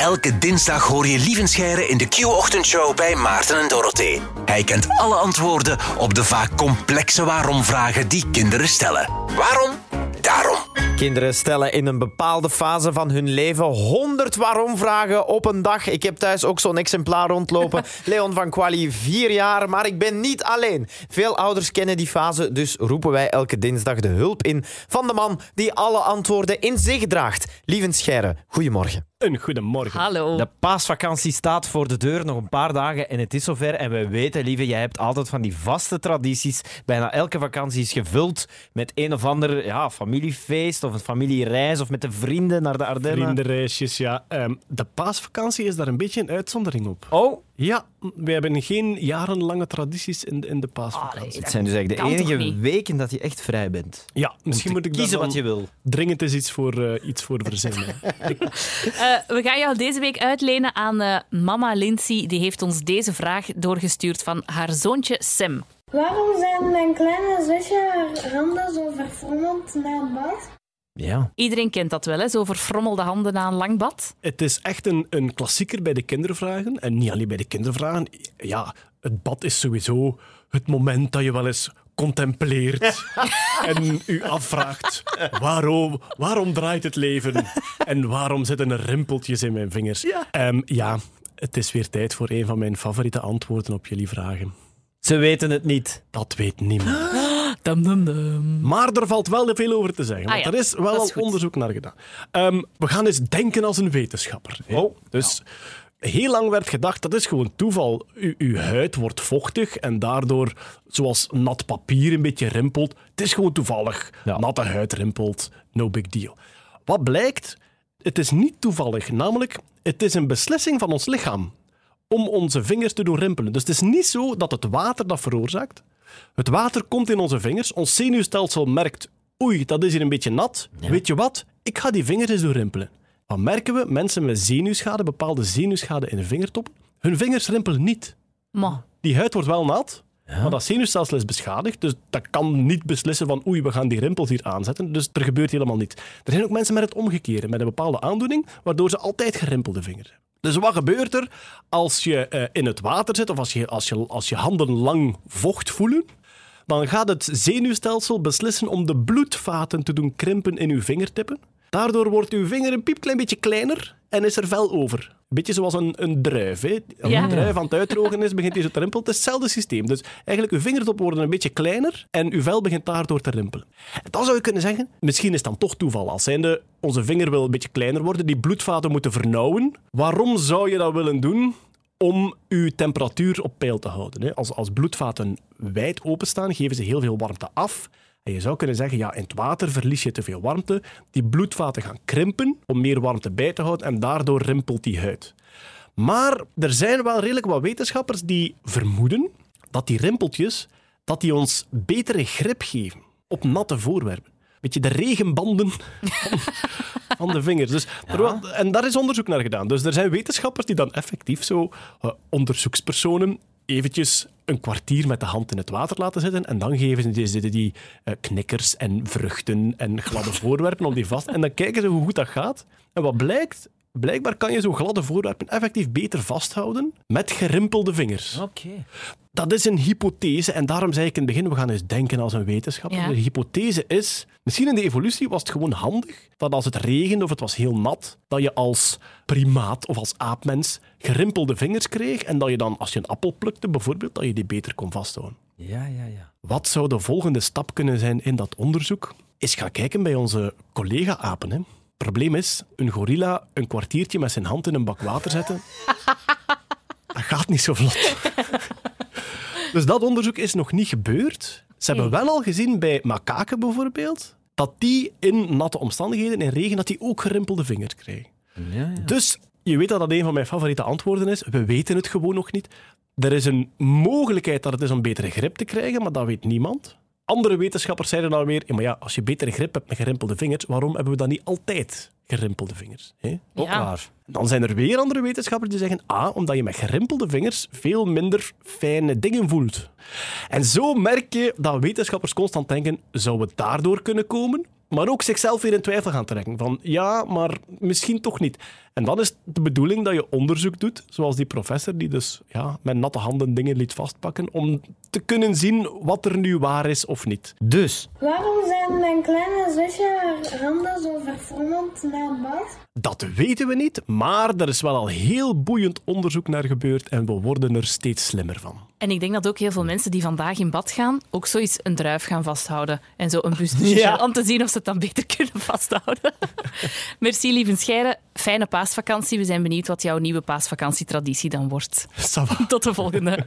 Elke dinsdag hoor je Lievenscheire in de Q-ochtendshow bij Maarten en Dorothee. Hij kent alle antwoorden op de vaak complexe waarom-vragen die kinderen stellen. Waarom? Daarom. Kinderen stellen in een bepaalde fase van hun leven 100 waarom-vragen op een dag. Ik heb thuis ook zo'n exemplaar rondlopen. Leon van Quali, vier jaar, maar ik ben niet alleen. Veel ouders kennen die fase, dus roepen wij elke dinsdag de hulp in van de man die alle antwoorden in zich draagt. Lieven Scheire, goedemorgen. Een goedemorgen. Hallo. De paasvakantie staat voor de deur, nog een paar dagen en het is zover. En we weten, lieve, jij hebt altijd van die vaste tradities. Bijna elke vakantie is gevuld met een of ander ja, familiefeest of een familiereis of met de vrienden naar de Ardennen. Vriendenreisjes, ja. Ehm, de paasvakantie is daar een beetje een uitzondering op. Oh, Ja, we hebben geen jarenlange tradities in de, in de paasvakantie. Allee. het zijn dus eigenlijk de enige weken dat je echt vrij bent. ja, misschien moet ik kiezen dan wat je wil. dringend eens iets voor, eh, iets voor verzinnen. Eh, we gaan jou deze week uitlenen aan eh, mama Lindsay. Die heeft ons deze vraag doorgestuurd van haar zoontje Sam. Waarom zijn mijn kleine zusje haar handen zo verfrommeld na het bad? Ja. Iedereen kent dat wel, hè? zo verfrommelde handen na een lang bad. Het is echt een, een klassieker bij de kindervragen. En niet alleen bij de kindervragen. Ja, het bad is sowieso het moment dat je wel eens contempleert en u afvraagt waarom, waarom draait het leven en waarom zitten er rimpeltjes in mijn vingers. Ehm, ja, het is weer tijd voor een van mijn favoriete antwoorden op jullie vragen. Ze weten het niet. Dat weet niemand. Dum, dum, dum. Maar er valt wel veel over te zeggen, Ah want ja, er is wel is al goed. onderzoek naar gedaan. Ehm, we gaan eens denken als een wetenschapper. Oh, Dus heel lang werd gedacht, dat is gewoon toeval. U, uw huid wordt vochtig en daardoor, zoals nat papier een beetje rimpelt. Het is gewoon toevallig. Ja. Natte huid rimpelt, no big deal. Wat blijkt? Het is niet toevallig. Namelijk, het is een beslissing van ons lichaam om onze vingers te doen rimpelen. Dus het is niet zo dat het water dat veroorzaakt. Het water komt in onze vingers. Ons zenuwstelsel merkt, oei, dat is hier een beetje nat. Weet je wat? Ik ga die vingers eens doen rimpelen. Wat merken we? Mensen met zenuwschade, bepaalde zenuwschade in de vingertoppen, hun vingers rimpelen niet. Ma. Die huid wordt wel nat, maar dat zenuwstelsel is beschadigd. Dus dat kan niet beslissen van oei, we gaan die rimpels hier aanzetten. Dus er gebeurt helemaal niets. Er zijn ook mensen met het omgekeerde, met een bepaalde aandoening, waardoor ze altijd gerimpelde vingers hebben. Dus wat gebeurt er als je eh, in het water zit of als je, als, je, als je handen lang vocht voelen? Dan gaat het zenuwstelsel beslissen om de bloedvaten te doen krimpen in uw vingertippen. Daardoor wordt uw vinger een piepklein beetje kleiner en is er vel over. Een beetje zoals een, een druif. Hè. Als Ja. een druif aan het uitdrogen is, begint hij zo te rimpelen. Het is hetzelfde systeem. Dus eigenlijk, uw vingertoppen worden een beetje kleiner en uw vel begint daardoor te rimpelen. En dan zou je kunnen zeggen, misschien is het dan toch toeval. Als zijnde, onze vinger wil een beetje kleiner worden, die bloedvaten moeten vernauwen. Waarom zou je dat willen doen? om uw temperatuur op peil te houden. hè. Als, als bloedvaten wijd openstaan, geven ze heel veel warmte af. En je zou kunnen zeggen, ja, in het water verlies je te veel warmte. Die bloedvaten gaan krimpen om meer warmte bij te houden en daardoor rimpelt die huid. Maar er zijn wel redelijk wat wetenschappers die vermoeden dat die rimpeltjes dat die ons betere grip geven op natte voorwerpen. Weet je, de regenbanden van, van de vingers. Dus en daar is onderzoek naar gedaan. Dus er zijn wetenschappers die dan effectief zo eh, onderzoekspersonen eventjes een kwartier met de hand in het water laten zitten en dan geven ze die, die eh, knikkers en vruchten en gladde voorwerpen om die vast. En dan kijken ze hoe goed dat gaat. En wat blijkt? Blijkbaar kan je zo'n gladde voorwerpen effectief beter vasthouden met gerimpelde vingers. Oké. Dat is een hypothese en daarom zei ik in het begin, we gaan eens denken als een wetenschapper. Ja. De hypothese is, misschien in de evolutie was het gewoon handig dat als het regende of het was heel nat, dat je als primaat of als aapmens gerimpelde vingers kreeg en dat je dan, als je een appel plukte bijvoorbeeld, dat je die beter kon vasthouden. Ja, ja, ja. Wat zou de volgende stap kunnen zijn in dat onderzoek? Is gaan kijken bij onze collega-apen. Probleem is, een gorilla een kwartiertje met zijn hand in een bak water zetten, dat gaat niet zo vlot. Dus dat onderzoek is nog niet gebeurd. Ze hebben wel al gezien bij makaken bijvoorbeeld, dat die in natte omstandigheden, in regen, dat die ook gerimpelde vingers krijgen. ja, ja. Dus je weet dat dat een van mijn favoriete antwoorden is. We weten het gewoon nog niet. Er is een mogelijkheid dat het is om betere grip te krijgen, maar dat weet niemand. Andere wetenschappers zeiden dan weer, ja, maar ja, als je betere grip hebt met gerimpelde vingers, waarom hebben we dan niet altijd gerimpelde vingers? hè? Ook Ja. waar. Dan zijn er weer andere wetenschappers die zeggen, ah, omdat je met gerimpelde vingers veel minder fijne dingen voelt. En zo merk je dat wetenschappers constant denken, zou het daardoor kunnen komen? maar ook zichzelf weer in twijfel gaan trekken. Van ja, maar misschien toch niet. En dan is de bedoeling dat je onderzoek doet, zoals die professor die dus ja, met natte handen dingen liet vastpakken, om te kunnen zien wat er nu waar is of niet. Dus, Waarom zijn mijn kleine zusje haar handen zo verfrommeld na het bad? Dat weten we niet, maar er is wel al heel boeiend onderzoek naar gebeurd en we worden er steeds slimmer van. En ik denk dat ook heel veel mensen die vandaag in bad gaan, ook zoiets een druif gaan vasthouden. En zo een bus de Ja. om te zien of ze het dan beter kunnen vasthouden. Merci, lieve Scheire. Fijne paasvakantie. We zijn benieuwd wat jouw nieuwe paasvakantietraditie dan wordt. Tot de volgende.